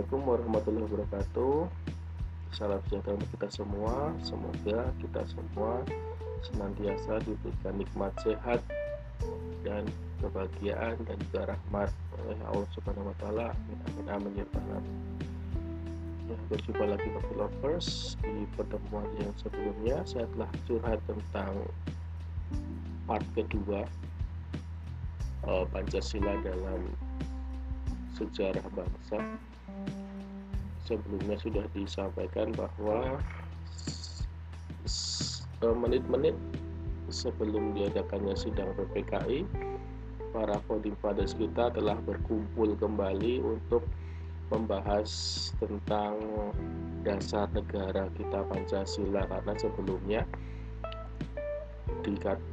Assalamualaikum warahmatullahi wabarakatuh Salam sejahtera untuk kita semua Semoga kita semua senantiasa diberikan nikmat sehat dan kebahagiaan dan juga rahmat oleh Allah Subhanahu wa taala. Amin amin amin ya Tuhan. Ya, berjumpa lagi Bagi Lovers di pertemuan yang sebelumnya saya telah curhat tentang part kedua uh, Pancasila dalam sejarah bangsa. Sebelumnya sudah disampaikan bahwa eh, menit-menit sebelum diadakannya sidang PPKI para founding fathers kita telah berkumpul kembali untuk membahas tentang dasar negara kita Pancasila. Karena sebelumnya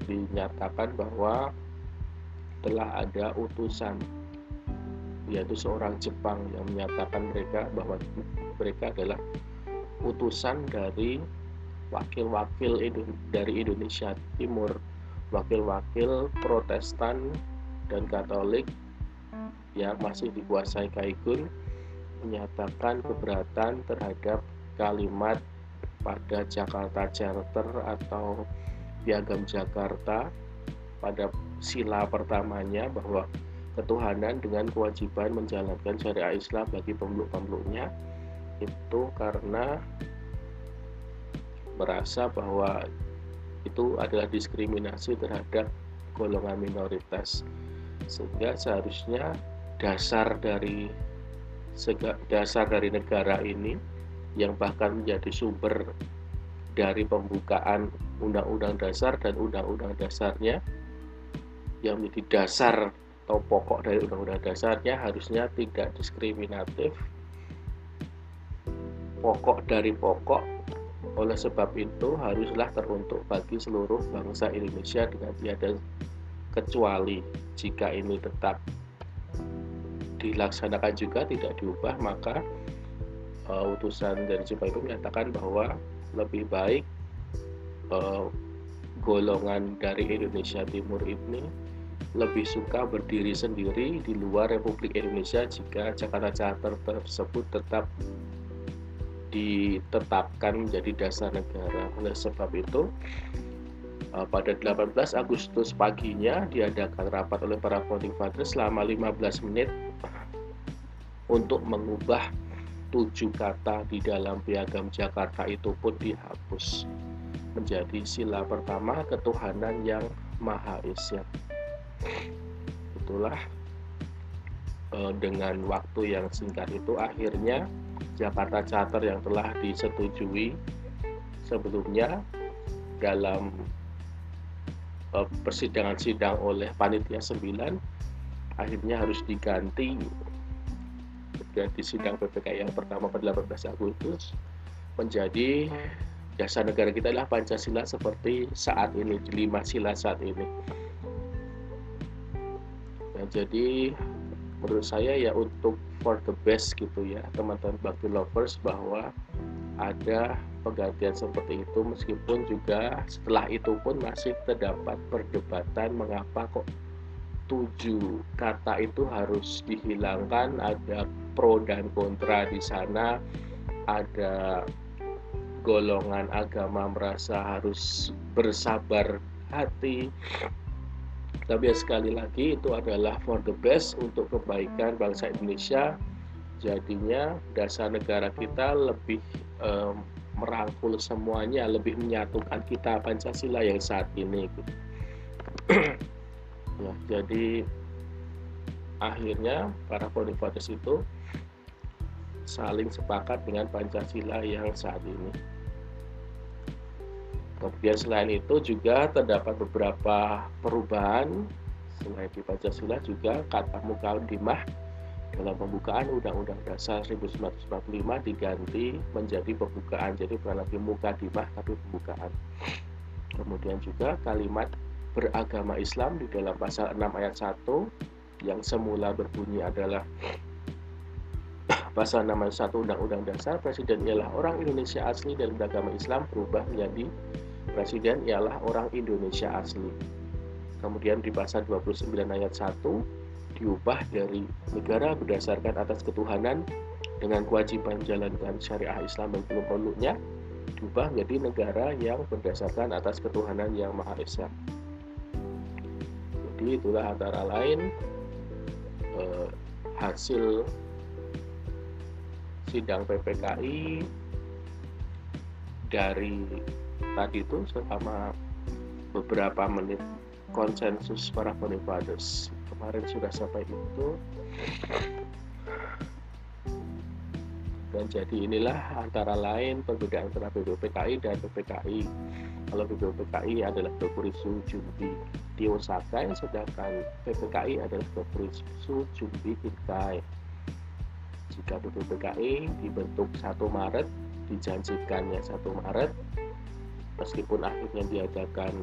dinyatakan bahwa telah ada utusan yaitu seorang Jepang yang menyatakan mereka bahwa mereka adalah utusan dari wakil-wakil dari Indonesia Timur, wakil-wakil Protestan dan Katolik yang masih dikuasai Kaigun menyatakan keberatan terhadap kalimat pada Jakarta Charter atau Piagam Jakarta pada sila pertamanya bahwa ketuhanan dengan kewajiban menjalankan syariat Islam bagi pemeluk-pemeluknya itu karena merasa bahwa itu adalah diskriminasi terhadap golongan minoritas. Sehingga seharusnya dasar dari dasar dari negara ini yang bahkan menjadi sumber dari pembukaan undang-undang dasar dan undang-undang dasarnya yang menjadi dasar atau pokok dari undang-undang dasarnya harusnya tidak diskriminatif. Pokok dari pokok oleh sebab itu haruslah teruntuk bagi seluruh bangsa Indonesia dengan tiada kecuali jika ini tetap dilaksanakan juga tidak diubah maka uh, utusan dari Jepang menyatakan bahwa lebih baik uh, golongan dari Indonesia Timur ini lebih suka berdiri sendiri di luar Republik Indonesia jika Jakarta Charter tersebut tetap ditetapkan menjadi dasar negara. Oleh sebab itu, uh, pada 18 Agustus paginya diadakan rapat oleh para founding fathers selama 15 menit untuk mengubah tujuh kata di dalam piagam Jakarta itu pun dihapus menjadi sila pertama ketuhanan yang Maha Esa. Itulah uh, dengan waktu yang singkat itu akhirnya Jakarta Charter yang telah disetujui sebelumnya dalam uh, persidangan sidang oleh panitia 9 akhirnya harus diganti di sidang PPK yang pertama pada 18 Agustus menjadi dasar negara kita adalah Pancasila seperti saat ini lima sila saat ini. Nah, jadi menurut saya ya untuk for the best gitu ya teman-teman bakti lovers bahwa ada penggantian seperti itu meskipun juga setelah itu pun masih terdapat perdebatan mengapa kok tujuh kata itu harus dihilangkan ada pro dan kontra di sana ada golongan agama merasa harus bersabar hati tapi sekali lagi itu adalah for the best untuk kebaikan bangsa Indonesia. Jadinya dasar negara kita lebih um, merangkul semuanya, lebih menyatukan kita Pancasila yang saat ini. Gitu. ya, jadi akhirnya para polifatis itu saling sepakat dengan Pancasila yang saat ini. Kemudian selain itu juga terdapat beberapa perubahan. Selain di Pancasila juga kata muka dimah dalam pembukaan Undang-Undang Dasar 1945 diganti menjadi pembukaan. Jadi bukan lagi muka dimah tapi pembukaan. Kemudian juga kalimat beragama Islam di dalam pasal 6 ayat 1 yang semula berbunyi adalah pasal 6 ayat 1 Undang-Undang Dasar Presiden ialah orang Indonesia asli dan beragama Islam berubah menjadi presiden ialah orang Indonesia asli. Kemudian di pasal 29 ayat 1 diubah dari negara berdasarkan atas ketuhanan dengan kewajiban menjalankan syariah Islam dan peluk-peluknya diubah menjadi negara yang berdasarkan atas ketuhanan yang Maha Esa. Jadi itulah antara lain eh, hasil sidang PPKI dari tadi itu selama beberapa menit konsensus para fathers kemarin sudah sampai itu. Dan jadi inilah antara lain perbedaan antara BPPKI dan PPKI kalau BPPKI adalah Dokurisu Jumbi di Osaka sedangkan PPKI adalah Dokurisu Jumbi Kinkai. Jika BPPKI dibentuk 1 Maret dijanjikannya 1 Maret meskipun akhirnya diadakan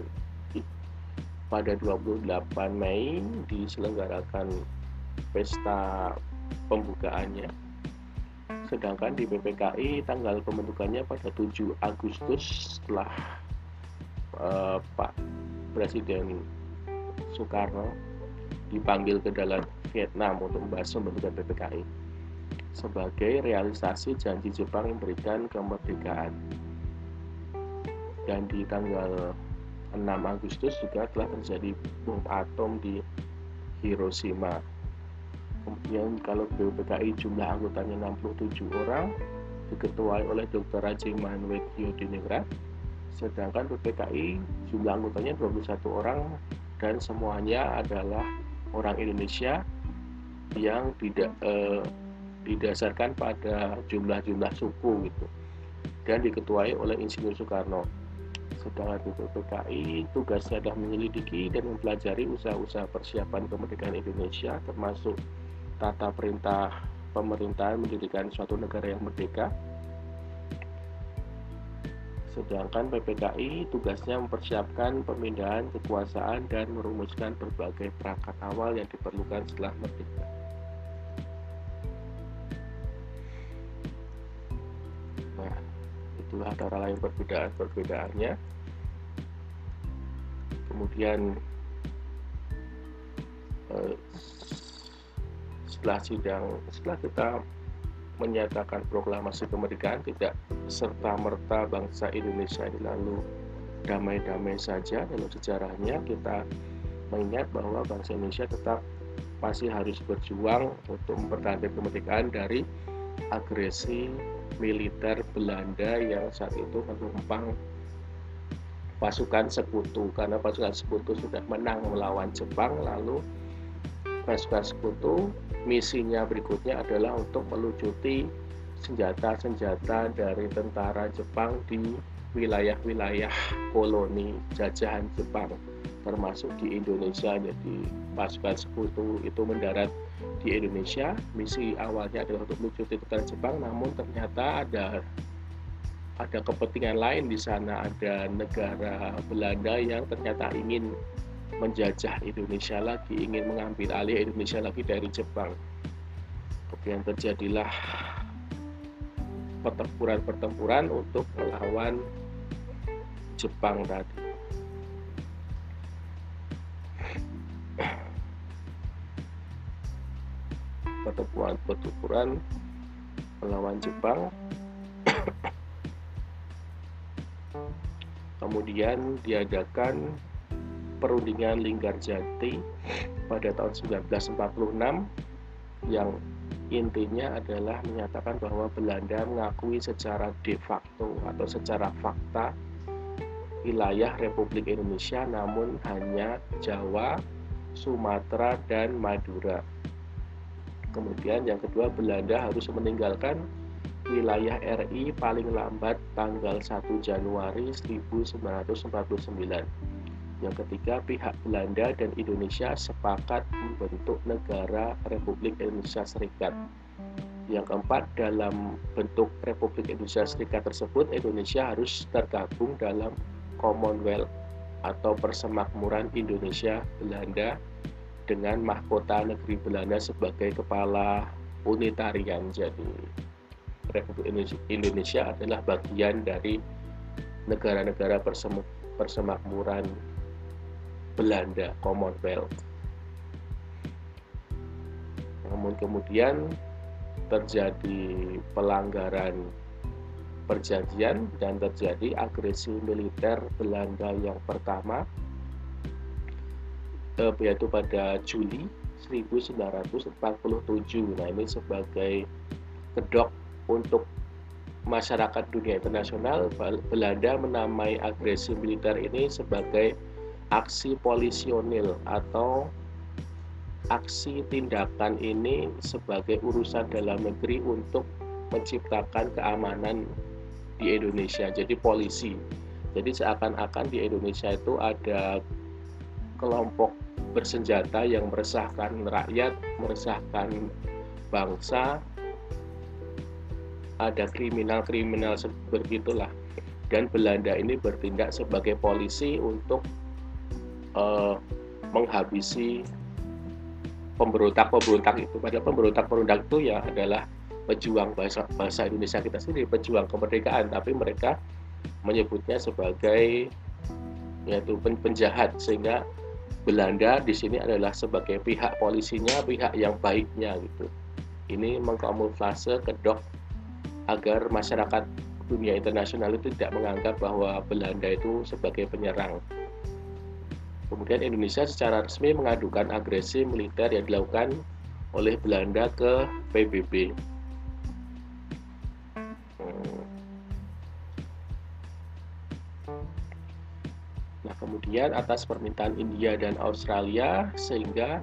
pada 28 Mei diselenggarakan pesta pembukaannya. Sedangkan di PPKI tanggal pembentukannya pada 7 Agustus setelah uh, Pak Presiden Soekarno dipanggil ke dalam Vietnam untuk membahas pembentukan PPKI sebagai realisasi janji Jepang memberikan kemerdekaan dan di tanggal 6 Agustus juga telah terjadi bom atom di Hiroshima. Kemudian kalau BPKI jumlah anggotanya 67 orang, diketuai oleh Dr. Raji Manwek Yodiningrat, sedangkan PPKI jumlah anggotanya 21 orang dan semuanya adalah orang Indonesia yang tidak eh, didasarkan pada jumlah-jumlah suku gitu dan diketuai oleh Insinyur Soekarno sedangkan BPPKI tugasnya adalah menyelidiki dan mempelajari usaha-usaha persiapan kemerdekaan Indonesia termasuk tata perintah pemerintahan mendirikan suatu negara yang merdeka sedangkan PPKI tugasnya mempersiapkan pemindahan kekuasaan dan merumuskan berbagai perangkat awal yang diperlukan setelah merdeka. Itulah antara lain perbedaan-perbedaannya kemudian eh, setelah sidang setelah kita menyatakan proklamasi kemerdekaan tidak serta merta bangsa Indonesia ini lalu damai-damai saja. Dalam sejarahnya kita mengingat bahwa bangsa Indonesia tetap masih harus berjuang untuk mempertahankan kemerdekaan dari agresi militer Belanda yang saat itu menumpang pasukan sekutu. Karena pasukan sekutu sudah menang melawan Jepang lalu pasukan sekutu misinya berikutnya adalah untuk melucuti senjata-senjata dari tentara Jepang di wilayah-wilayah koloni jajahan Jepang termasuk di Indonesia. Jadi pasukan sekutu itu mendarat di Indonesia. Misi awalnya adalah untuk melucuti tentara Jepang namun ternyata ada ada kepentingan lain di sana. Ada negara Belanda yang ternyata ingin menjajah Indonesia lagi ingin mengambil alih Indonesia lagi dari Jepang. Kemudian terjadilah pertempuran-pertempuran untuk melawan Jepang tadi pertempuran-pertempuran melawan Jepang kemudian diadakan perundingan Linggarjati pada tahun 1946 yang intinya adalah menyatakan bahwa Belanda mengakui secara de facto atau secara fakta wilayah Republik Indonesia namun hanya Jawa, Sumatera, dan Madura. Kemudian yang kedua Belanda harus meninggalkan wilayah RI paling lambat tanggal 1 Januari 1949. Yang ketiga, pihak Belanda dan Indonesia sepakat membentuk negara Republik Indonesia Serikat. Yang keempat, dalam bentuk Republik Indonesia Serikat tersebut, Indonesia harus tergabung dalam Commonwealth atau Persemakmuran Indonesia Belanda dengan mahkota negeri Belanda sebagai kepala unitarian. Jadi Republik Indonesia adalah bagian dari negara-negara persemakmuran Belanda Commonwealth. Namun kemudian terjadi pelanggaran perjanjian dan terjadi agresi militer Belanda yang pertama yaitu pada Juli 1947. Nah, ini sebagai kedok untuk masyarakat dunia internasional Belanda menamai agresi militer ini sebagai aksi polisionil atau aksi tindakan ini sebagai urusan dalam negeri untuk menciptakan keamanan di Indonesia. Jadi polisi. Jadi seakan-akan di Indonesia itu ada kelompok bersenjata yang meresahkan rakyat, meresahkan bangsa, ada kriminal-kriminal begitulah. Dan Belanda ini bertindak sebagai polisi untuk uh, menghabisi pemberontak-pemberontak itu. Padahal pemberontak-pemberontak itu ya adalah pejuang bahasa, bahasa Indonesia kita sendiri, pejuang kemerdekaan, tapi mereka menyebutnya sebagai yaitu penjahat sehingga Belanda di sini adalah sebagai pihak polisinya, pihak yang baiknya gitu. Ini mengkamuflase kedok agar masyarakat dunia internasional itu tidak menganggap bahwa Belanda itu sebagai penyerang. Kemudian Indonesia secara resmi mengadukan agresi militer yang dilakukan oleh Belanda ke PBB. Atas permintaan India dan Australia sehingga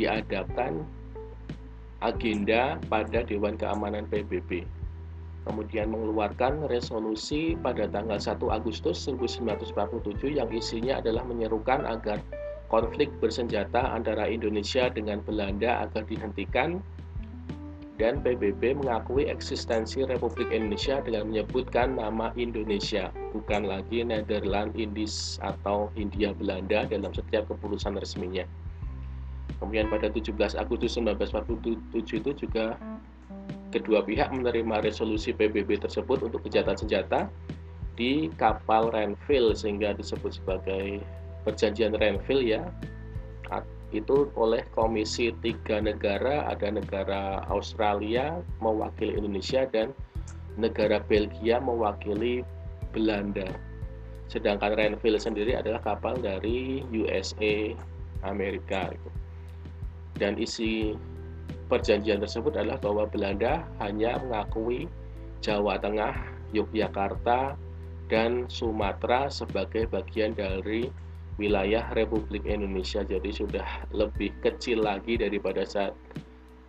diadakan agenda pada Dewan Keamanan PBB kemudian mengeluarkan resolusi pada tanggal 1 Agustus 1947 yang isinya adalah menyerukan agar konflik bersenjata antara Indonesia dengan Belanda agar dihentikan dan PBB mengakui eksistensi Republik Indonesia dengan menyebutkan nama Indonesia, bukan lagi Netherlands Indies atau Hindia Belanda dalam setiap keputusan resminya. Kemudian pada 17 Agustus 1947 itu juga kedua pihak menerima resolusi PBB tersebut untuk kejahatan senjata di kapal Renville sehingga disebut sebagai perjanjian Renville ya itu oleh komisi tiga negara ada negara Australia mewakili Indonesia dan negara Belgia mewakili Belanda. Sedangkan Renville sendiri adalah kapal dari USA Amerika dan isi perjanjian tersebut adalah bahwa Belanda hanya mengakui Jawa Tengah, Yogyakarta, dan Sumatera sebagai bagian dari wilayah Republik Indonesia. Jadi sudah lebih kecil lagi daripada saat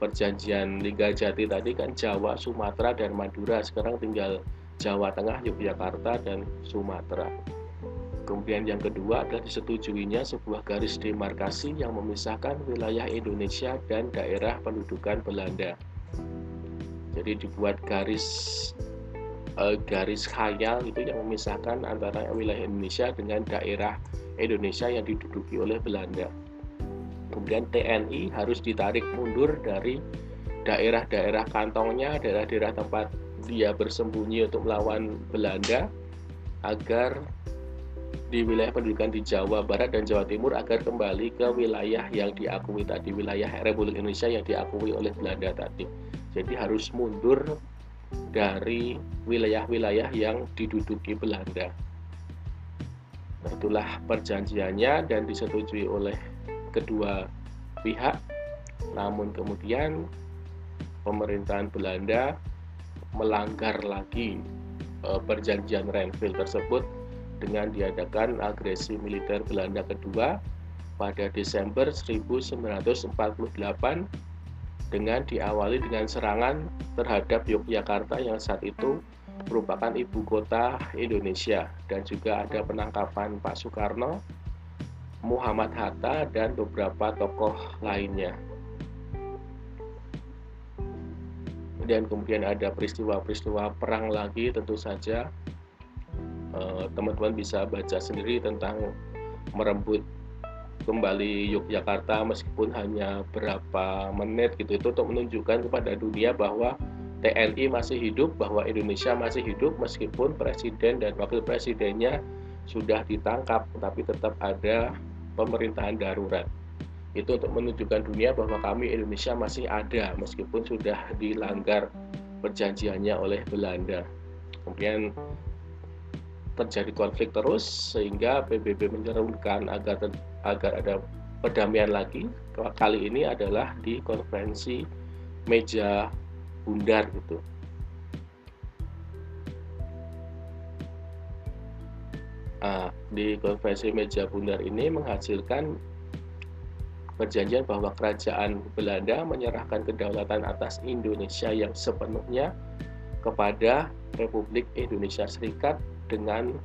perjanjian Liga Jati tadi kan Jawa, Sumatera, dan Madura. Sekarang tinggal Jawa Tengah, Yogyakarta, dan Sumatera. Kemudian yang kedua adalah disetujuinya sebuah garis demarkasi yang memisahkan wilayah Indonesia dan daerah pendudukan Belanda. Jadi dibuat garis uh, garis khayal itu yang memisahkan antara wilayah Indonesia dengan daerah Indonesia yang diduduki oleh Belanda. Kemudian TNI harus ditarik mundur dari daerah-daerah kantongnya, daerah-daerah tempat dia bersembunyi untuk melawan Belanda agar di wilayah pendidikan di Jawa Barat dan Jawa Timur agar kembali ke wilayah yang diakui tadi, wilayah Republik Indonesia yang diakui oleh Belanda tadi. Jadi harus mundur dari wilayah-wilayah yang diduduki Belanda. Itulah perjanjiannya dan disetujui oleh kedua pihak. Namun kemudian pemerintahan Belanda melanggar lagi eh, perjanjian Renville tersebut dengan diadakan agresi militer Belanda kedua pada Desember 1948 dengan diawali dengan serangan terhadap Yogyakarta yang saat itu merupakan ibu kota Indonesia dan juga ada penangkapan Pak Soekarno, Muhammad Hatta dan beberapa tokoh lainnya. Dan kemudian ada peristiwa-peristiwa perang lagi tentu saja Eh, teman-teman bisa baca sendiri tentang merembut kembali Yogyakarta meskipun hanya berapa menit gitu itu untuk menunjukkan kepada dunia bahwa TNI masih hidup, bahwa Indonesia masih hidup meskipun presiden dan wakil presidennya sudah ditangkap, tapi tetap ada pemerintahan darurat. itu untuk menunjukkan dunia bahwa kami Indonesia masih ada meskipun sudah dilanggar perjanjiannya oleh Belanda. Kemudian terjadi konflik terus sehingga PBB menyerukan agar agar ada perdamaian lagi. Kali ini adalah di konferensi meja bundar gitu. Nah, di konferensi meja bundar ini menghasilkan perjanjian bahwa kerajaan Belanda menyerahkan kedaulatan atas Indonesia yang sepenuhnya kepada Republik Indonesia Serikat dengan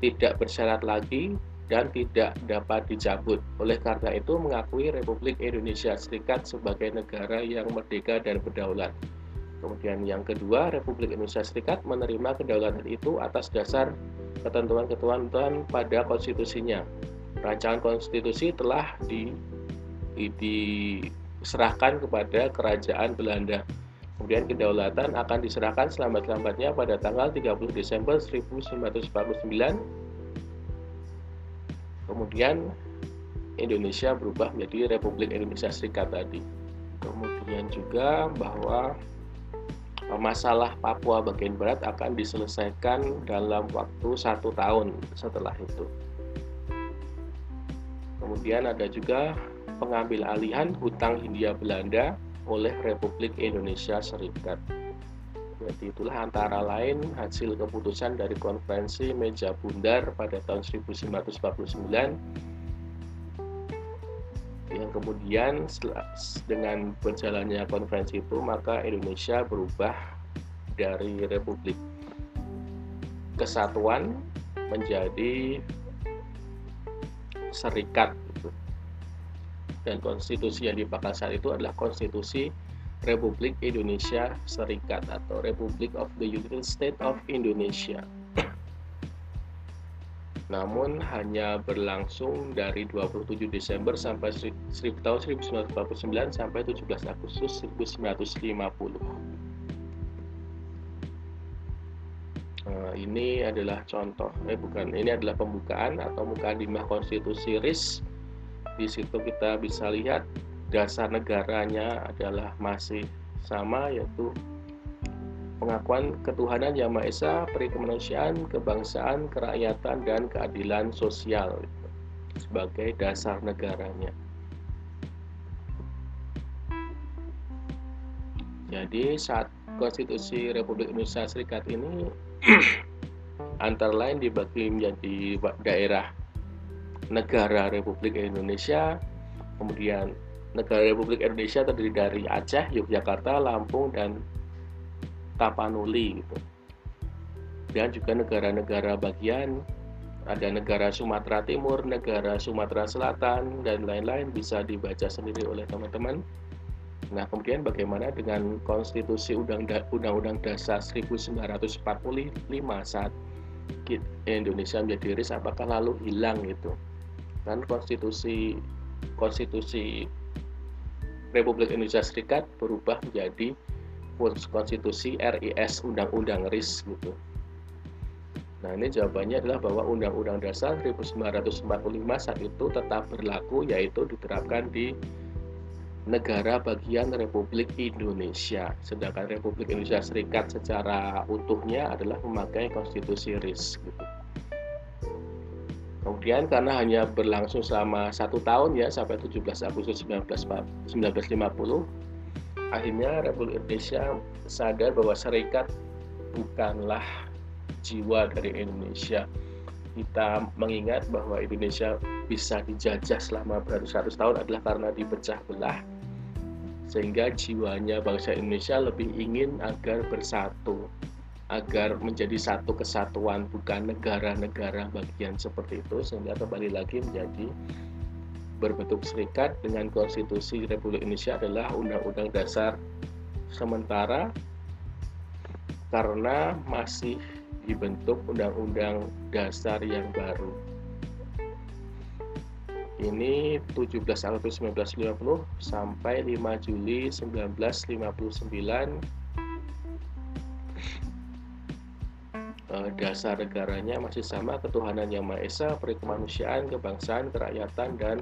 tidak bersyarat lagi dan tidak dapat dicabut. Oleh karena itu mengakui Republik Indonesia Serikat sebagai negara yang merdeka dan berdaulat. Kemudian yang kedua, Republik Indonesia Serikat menerima kedaulatan itu atas dasar ketentuan-ketentuan pada konstitusinya. Rancangan konstitusi telah di diserahkan kepada kerajaan Belanda. Kemudian kedaulatan akan diserahkan selamat-selamatnya pada tanggal 30 Desember 1949. Kemudian Indonesia berubah menjadi Republik Indonesia Serikat tadi. Kemudian juga bahwa masalah Papua bagian barat akan diselesaikan dalam waktu satu tahun setelah itu. Kemudian ada juga pengambil alihan hutang Hindia Belanda oleh Republik Indonesia Serikat. Jadi itulah antara lain hasil keputusan dari konferensi meja bundar pada tahun 1949 yang kemudian dengan berjalannya konferensi itu maka Indonesia berubah dari Republik Kesatuan menjadi Serikat dan konstitusi yang dipakai saat itu adalah konstitusi Republik Indonesia Serikat atau Republic of the United States of Indonesia. Namun hanya berlangsung dari 27 Desember sampai tahun 1949 sampai 17 Agustus 1950. Nah, ini adalah contoh, eh bukan, ini adalah pembukaan atau muka mukadimah konstitusi RIS di situ kita bisa lihat dasar negaranya adalah masih sama yaitu pengakuan ketuhanan yang Maha Esa, perikemanusiaan, kebangsaan, kerakyatan, dan keadilan sosial sebagai dasar negaranya. Jadi saat Konstitusi Republik Indonesia Serikat ini antara lain dibagi menjadi daerah negara Republik Indonesia kemudian negara Republik Indonesia terdiri dari Aceh, Yogyakarta, Lampung dan Tapanuli gitu. Dan juga negara-negara bagian ada negara Sumatera Timur, negara Sumatera Selatan dan lain-lain bisa dibaca sendiri oleh teman-teman. Nah, kemudian bagaimana dengan konstitusi Undang-Undang Dasar 1945 saat Indonesia menjadi RIS apakah lalu hilang itu? kan konstitusi konstitusi Republik Indonesia Serikat berubah menjadi konstitusi RIS Undang-Undang RIS gitu. Nah ini jawabannya adalah bahwa Undang-Undang Dasar 1945 saat itu tetap berlaku yaitu diterapkan di negara bagian Republik Indonesia. Sedangkan Republik Indonesia Serikat secara utuhnya adalah memakai konstitusi RIS gitu. Kemudian karena hanya berlangsung selama satu tahun ya sampai 17 Agustus 1950, akhirnya Republik Indonesia sadar bahwa serikat bukanlah jiwa dari Indonesia. Kita mengingat bahwa Indonesia bisa dijajah selama beratus-ratus tahun adalah karena dipecah belah sehingga jiwanya bangsa Indonesia lebih ingin agar bersatu agar menjadi satu kesatuan bukan negara-negara bagian seperti itu sehingga kembali lagi menjadi berbentuk serikat dengan konstitusi Republik Indonesia adalah Undang-Undang Dasar sementara karena masih dibentuk Undang-Undang Dasar yang baru. Ini 17 Agustus 1950 sampai 5 Juli 1959 Eh, dasar negaranya masih sama ketuhanan yang Maha Esa, perikemanusiaan, kebangsaan, kerakyatan, dan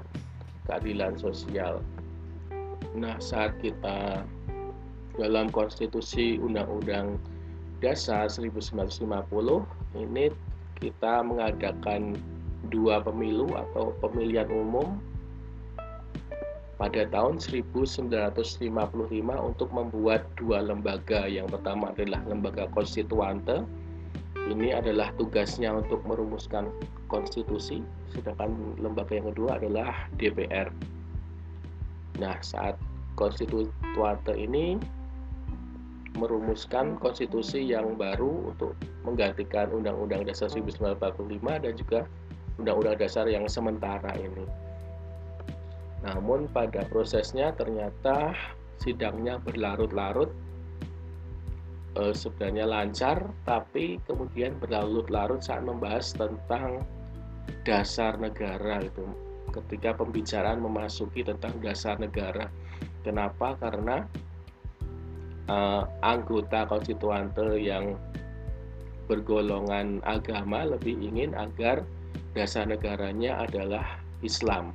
keadilan sosial. Nah, saat kita dalam konstitusi Undang-Undang Dasar 1950 ini kita mengadakan dua pemilu atau pemilihan umum pada tahun 1955 untuk membuat dua lembaga. Yang pertama adalah lembaga konstituante. Ini adalah tugasnya untuk merumuskan konstitusi, sedangkan lembaga yang kedua adalah DPR. Nah, saat konstituante ini merumuskan konstitusi yang baru untuk menggantikan Undang-Undang Dasar 1945 dan juga Undang-Undang Dasar yang sementara ini. Namun pada prosesnya ternyata sidangnya berlarut-larut e, sebenarnya lancar tapi kemudian berlarut-larut saat membahas tentang dasar negara itu ketika pembicaraan memasuki tentang dasar negara. Kenapa? Karena e, anggota konstituante yang bergolongan agama lebih ingin agar dasar negaranya adalah Islam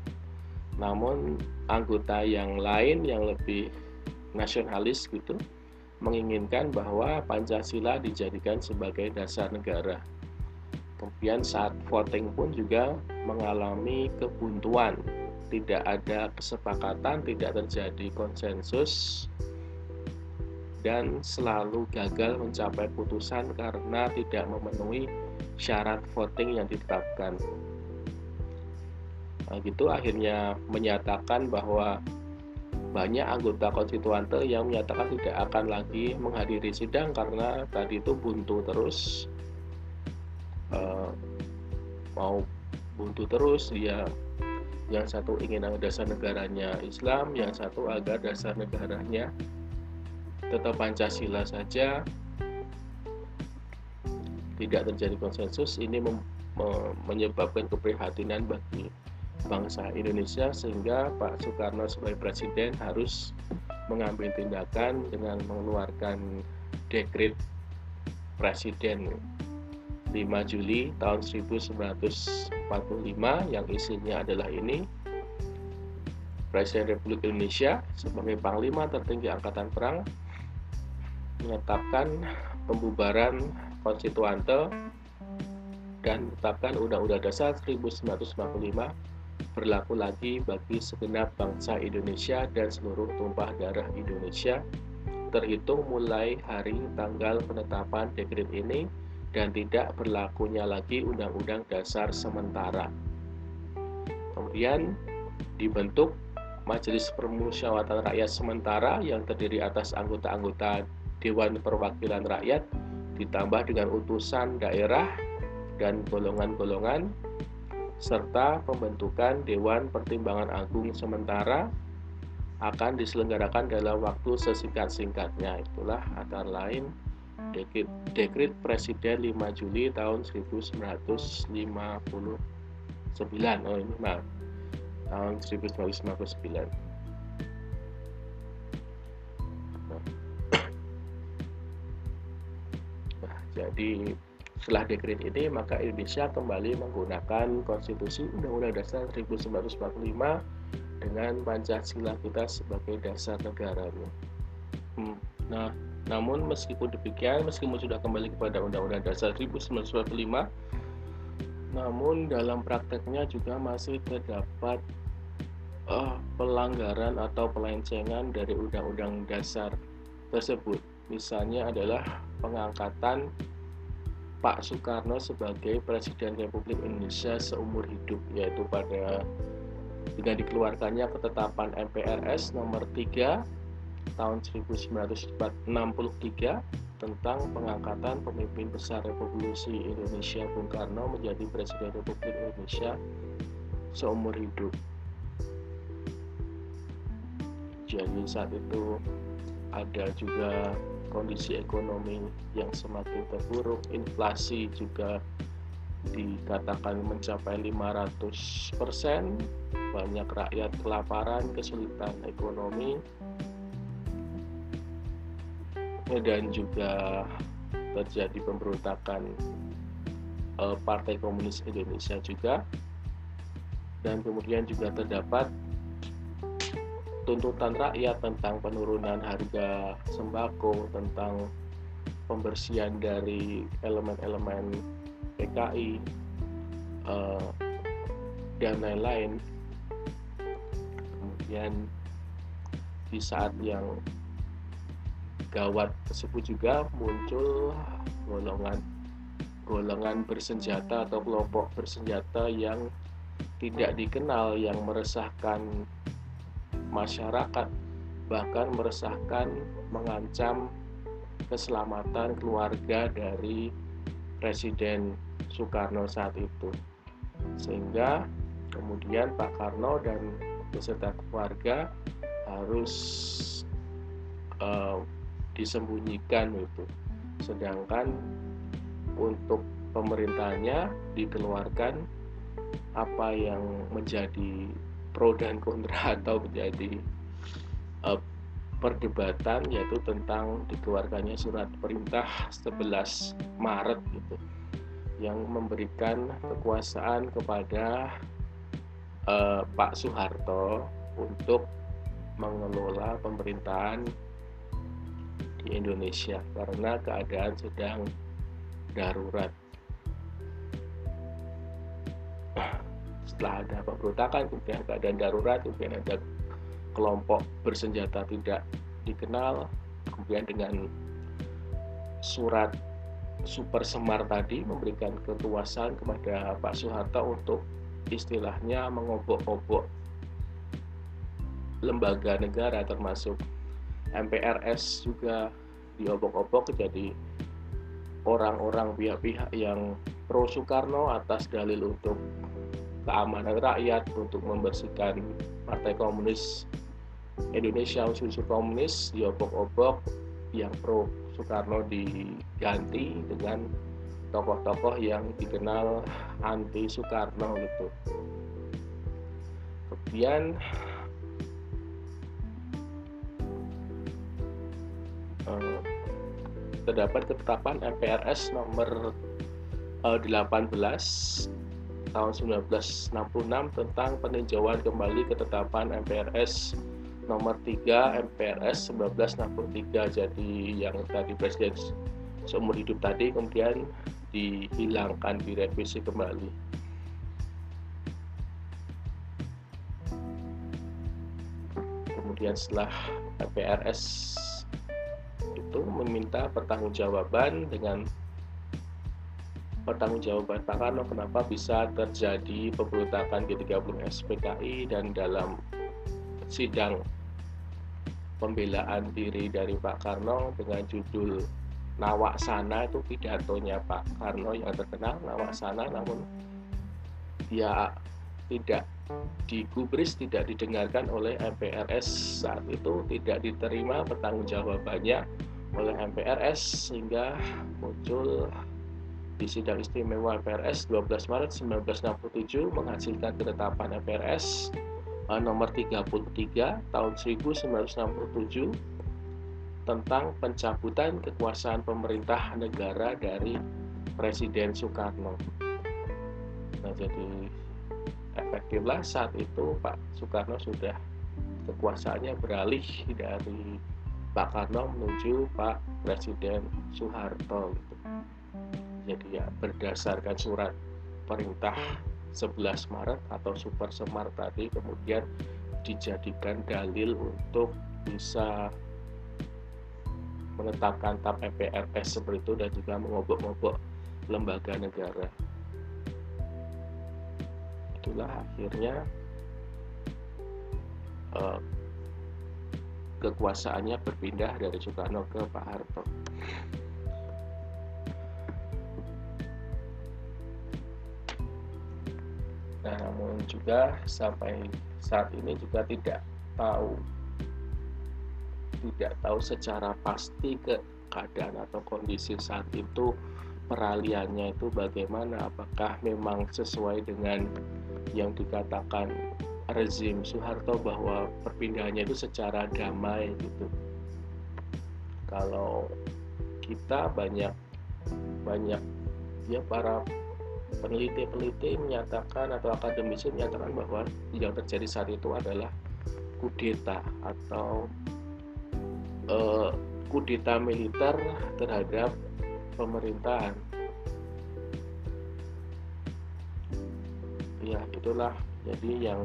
namun anggota yang lain yang lebih nasionalis gitu menginginkan bahwa Pancasila dijadikan sebagai dasar negara. Kemudian saat voting pun juga mengalami kebuntuan, tidak ada kesepakatan, tidak terjadi konsensus dan selalu gagal mencapai putusan karena tidak memenuhi syarat voting yang ditetapkan nah, gitu akhirnya menyatakan bahwa banyak anggota konstituante yang menyatakan tidak akan lagi menghadiri sidang karena tadi itu buntu terus. Uh, mau buntu terus dia yang satu ingin dasar negaranya Islam, yang satu agar dasar negaranya tetap Pancasila saja. Tidak terjadi konsensus ini menyebabkan keprihatinan bagi bangsa Indonesia sehingga Pak Soekarno sebagai presiden harus mengambil tindakan dengan mengeluarkan dekret presiden 5 Juli tahun 1945 yang isinya adalah ini. Presiden Republik Indonesia sebagai Panglima tertinggi Angkatan Perang menetapkan pembubaran konstituante dan menetapkan Undang-Undang Dasar 1945 berlaku lagi bagi segenap bangsa Indonesia dan seluruh tumpah darah Indonesia terhitung mulai hari tanggal penetapan dekret ini dan tidak berlakunya lagi Undang-Undang Dasar sementara. Kemudian dibentuk Majelis Permusyawaratan Rakyat Sementara yang terdiri atas anggota-anggota Dewan Perwakilan Rakyat ditambah dengan utusan daerah dan golongan-golongan serta pembentukan Dewan Pertimbangan Agung sementara akan diselenggarakan dalam waktu sesingkat-singkatnya. Itulah antara lain dekrit, dekrit Presiden 5 Juli tahun 1959. Oh ini maaf. Tahun 1959. Nah, jadi setelah dekret ini, maka Indonesia kembali menggunakan konstitusi Undang-Undang Dasar 1945 dengan Pancasila kita sebagai dasar negaranya. Hmm. Nah, namun meskipun demikian, meskipun sudah kembali kepada Undang-Undang Dasar 1945, namun dalam prakteknya juga masih terdapat uh, pelanggaran atau pelencengan dari Undang-Undang Dasar tersebut. Misalnya adalah pengangkatan Pak Soekarno sebagai Presiden Republik Indonesia seumur hidup yaitu pada dengan dikeluarkannya ketetapan MPRS nomor 3 tahun 1963 tentang pengangkatan pemimpin besar Revolusi Indonesia Bung Karno menjadi Presiden Republik Indonesia seumur hidup. Jadi saat itu ada juga kondisi ekonomi yang semakin terburuk, inflasi juga dikatakan mencapai 500 persen, banyak rakyat kelaparan, kesulitan ekonomi, dan juga terjadi pemberontakan eh, Partai Komunis Indonesia juga, dan kemudian juga terdapat tuntutan rakyat tentang penurunan harga sembako, tentang pembersihan dari elemen-elemen PKI uh, dan lain-lain. Kemudian di saat yang gawat tersebut juga muncul golongan golongan bersenjata atau kelompok bersenjata yang tidak dikenal yang meresahkan masyarakat bahkan meresahkan mengancam keselamatan keluarga dari Presiden Soekarno saat itu. Sehingga kemudian Pak Karno dan beserta keluarga harus uh, disembunyikan itu. Sedangkan untuk pemerintahnya dikeluarkan apa yang menjadi pro dan kontra atau menjadi uh, perdebatan yaitu tentang dikeluarkannya surat perintah 11 Maret gitu yang memberikan kekuasaan kepada uh, Pak Soeharto untuk mengelola pemerintahan di Indonesia karena keadaan sedang darurat. Setelah ada pemberontakan, kemudian keadaan darurat, kemudian ada kelompok bersenjata tidak dikenal, kemudian dengan surat super semar tadi memberikan kekuasaan kepada Pak Soeharto untuk istilahnya mengobok-obok lembaga negara termasuk MPRS juga diobok-obok jadi orang-orang pihak-pihak yang pro Soekarno atas dalil untuk keamanan rakyat untuk membersihkan Partai Komunis Indonesia unsur komunis diobok-obok yang pro Soekarno diganti dengan tokoh-tokoh yang dikenal anti Soekarno gitu. Kemudian eh, terdapat ketetapan MPRS nomor eh, 18 tahun 1966 tentang peninjauan kembali ketetapan MPRS nomor 3 MPRS 1963 jadi yang tadi presiden seumur hidup tadi kemudian dihilangkan direvisi kembali. Kemudian setelah MPRS itu meminta pertanggungjawaban dengan pertanggungjawaban Pak Karno kenapa bisa terjadi pemberontakan G30 SPKI dan dalam sidang pembelaan diri dari Pak Karno dengan judul Nawak Sana itu pidatonya Pak Karno yang terkenal Nawak Sana namun dia tidak digubris tidak didengarkan oleh MPRS saat itu tidak diterima pertanggungjawabannya oleh MPRS sehingga muncul di sidang istimewa MPRS 12 Maret 1967 menghasilkan ketetapan MPRS uh, nomor 33 tahun 1967 tentang pencabutan kekuasaan pemerintah negara dari Presiden Soekarno. Nah, jadi efektiflah saat itu Pak Soekarno sudah kekuasaannya beralih dari Pak Karno menuju Pak Presiden Soeharto gitu. Jadi ya berdasarkan surat perintah 11 Maret atau Super Semar tadi kemudian dijadikan dalil untuk bisa menetapkan TAP MPRS seperti itu dan juga mengobok-ngobok lembaga negara. Itulah akhirnya uh, kekuasaannya berpindah dari Soekarno ke Pak Harto. Juga sampai saat ini juga tidak tahu tidak tahu secara pasti ke keadaan atau kondisi saat itu peralihannya itu bagaimana. Apakah memang sesuai dengan yang dikatakan rezim Soeharto bahwa perpindahannya itu secara damai gitu? Kalau kita banyak banyak ya para peneliti-peneliti menyatakan atau akademisi menyatakan bahwa yang terjadi saat itu adalah kudeta atau uh, kudeta militer terhadap pemerintahan. Ya, itulah jadi yang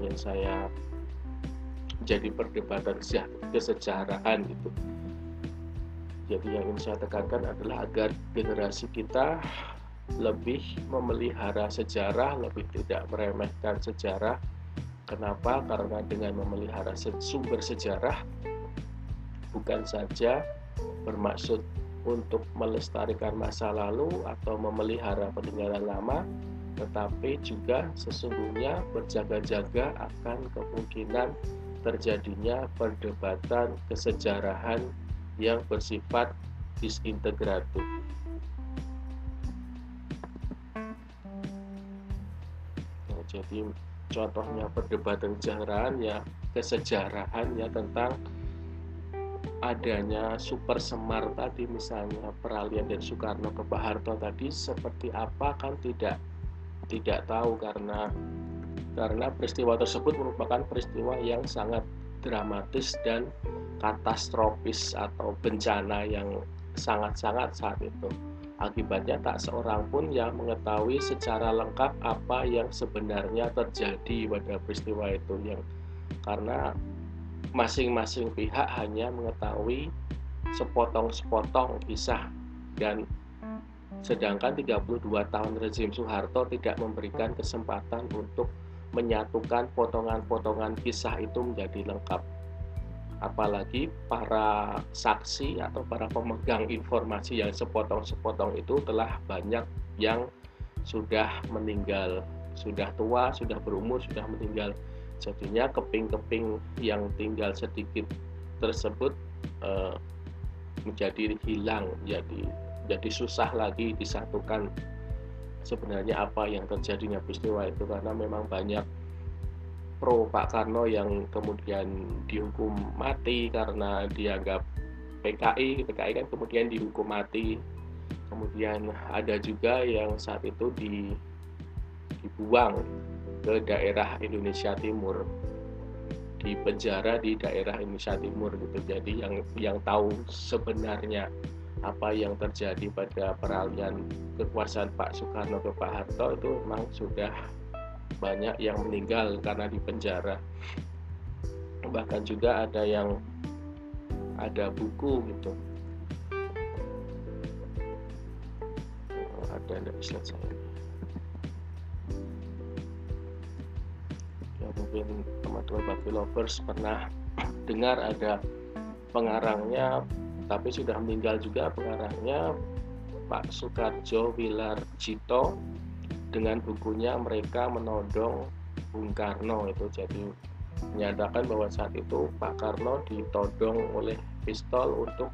ingin saya jadi perdebatan kesejarahan gitu. Jadi yang ingin saya tekankan adalah agar generasi kita lebih memelihara sejarah, lebih tidak meremehkan sejarah. Kenapa? Karena dengan memelihara sumber sejarah bukan saja bermaksud untuk melestarikan masa lalu atau memelihara peninggalan lama, tetapi juga sesungguhnya berjaga-jaga akan kemungkinan terjadinya perdebatan kesejarahan yang bersifat disintegratif. Jadi contohnya perdebatan kesejarahan ya kesejarahan ya tentang adanya super semar tadi misalnya peralihan dari Soekarno ke Pak Harto tadi seperti apa kan tidak tidak tahu karena karena peristiwa tersebut merupakan peristiwa yang sangat dramatis dan katastrofis atau bencana yang sangat-sangat saat itu. Akibatnya tak seorang pun yang mengetahui secara lengkap apa yang sebenarnya terjadi pada peristiwa itu. Yang karena masing-masing pihak hanya mengetahui sepotong-sepotong kisah dan sedangkan 32 tahun rezim Soeharto tidak memberikan kesempatan untuk menyatukan potongan-potongan kisah itu menjadi lengkap apalagi para saksi atau para pemegang informasi yang sepotong-sepotong itu telah banyak yang sudah meninggal. Sudah tua, sudah berumur, sudah meninggal. Jadinya keping-keping yang tinggal sedikit tersebut uh, menjadi hilang jadi jadi susah lagi disatukan sebenarnya apa yang terjadinya peristiwa itu karena memang banyak pro Pak Karno yang kemudian dihukum mati karena dianggap PKI PKI kan kemudian dihukum mati. Kemudian ada juga yang saat itu di dibuang ke daerah Indonesia Timur. Di penjara di daerah Indonesia Timur gitu. Jadi yang yang tahu sebenarnya apa yang terjadi pada peralihan kekuasaan Pak Soekarno ke Pak Harto itu memang sudah banyak yang meninggal karena di penjara. Bahkan juga ada yang ada buku gitu. Ada ada slide saya mungkin teman-teman Babi Lovers pernah dengar ada pengarangnya tapi sudah meninggal juga pengarangnya Pak Sukarjo Wilar Cito dengan bukunya mereka menodong Bung Karno itu. Jadi menyatakan bahwa saat itu Pak Karno ditodong oleh pistol untuk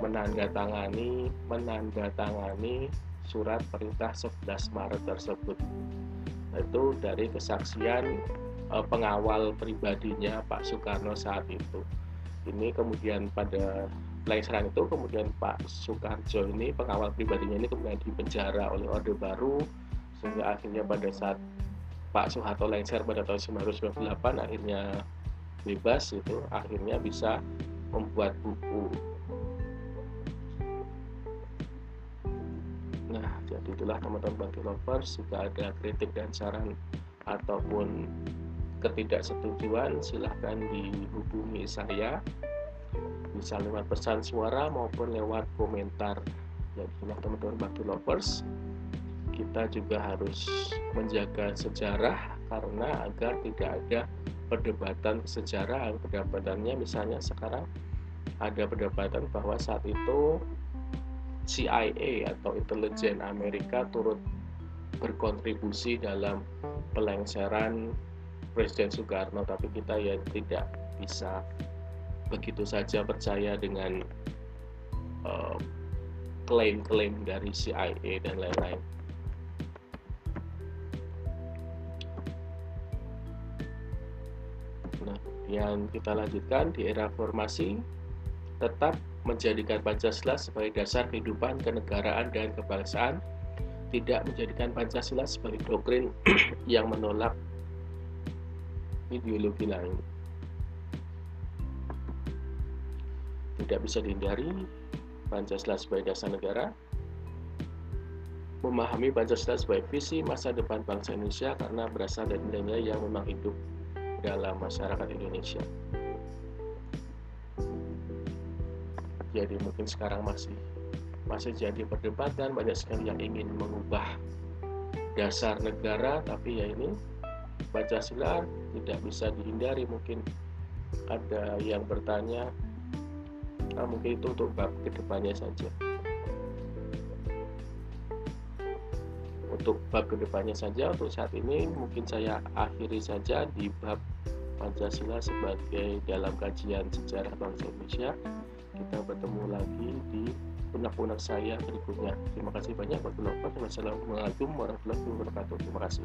menandatangani menandatangani surat perintah 11 Maret tersebut. Itu dari kesaksian uh, pengawal pribadinya Pak Soekarno saat itu. Ini kemudian pada lengseran itu kemudian Pak Soekarjo ini pengawal pribadinya ini kemudian dipenjara oleh Orde Baru sehingga akhirnya pada saat Pak Soeharto lengser pada tahun 1998 akhirnya bebas itu akhirnya bisa membuat buku. Nah, jadi itulah teman-teman Bagi Lovers jika ada kritik dan saran ataupun ketidaksetujuan silahkan dihubungi saya. Bisa lewat pesan suara maupun lewat komentar. Jadi teman-teman Bakti Lovers kita juga harus menjaga sejarah karena agar tidak ada perdebatan sejarah perdebatannya misalnya sekarang ada perdebatan bahwa saat itu CIA atau intelijen Amerika turut berkontribusi dalam pelengseran Presiden Soekarno tapi kita ya tidak bisa begitu saja percaya dengan uh, klaim-klaim dari CIA dan lain-lain. yang kita lanjutkan di era formasi tetap menjadikan Pancasila sebagai dasar kehidupan kenegaraan dan kebangsaan, tidak menjadikan Pancasila sebagai doktrin yang menolak ideologi lain. Tidak bisa dihindari Pancasila sebagai dasar negara. Memahami Pancasila sebagai visi masa depan bangsa Indonesia karena berasal dari nilai-nilai yang memang hidup dalam masyarakat Indonesia. Jadi mungkin sekarang masih masih jadi perdebatan banyak sekali yang ingin mengubah dasar negara tapi ya ini Pancasila tidak bisa dihindari mungkin ada yang bertanya nah, mungkin itu untuk bab ke depannya saja untuk bab ke depannya saja. Untuk saat ini mungkin saya akhiri saja di bab Pancasila sebagai dalam kajian sejarah bangsa Indonesia. Kita bertemu lagi di punak-punak saya berikutnya. Terima kasih banyak wassalamualaikum warahmatullahi wabarakatuh. Terima kasih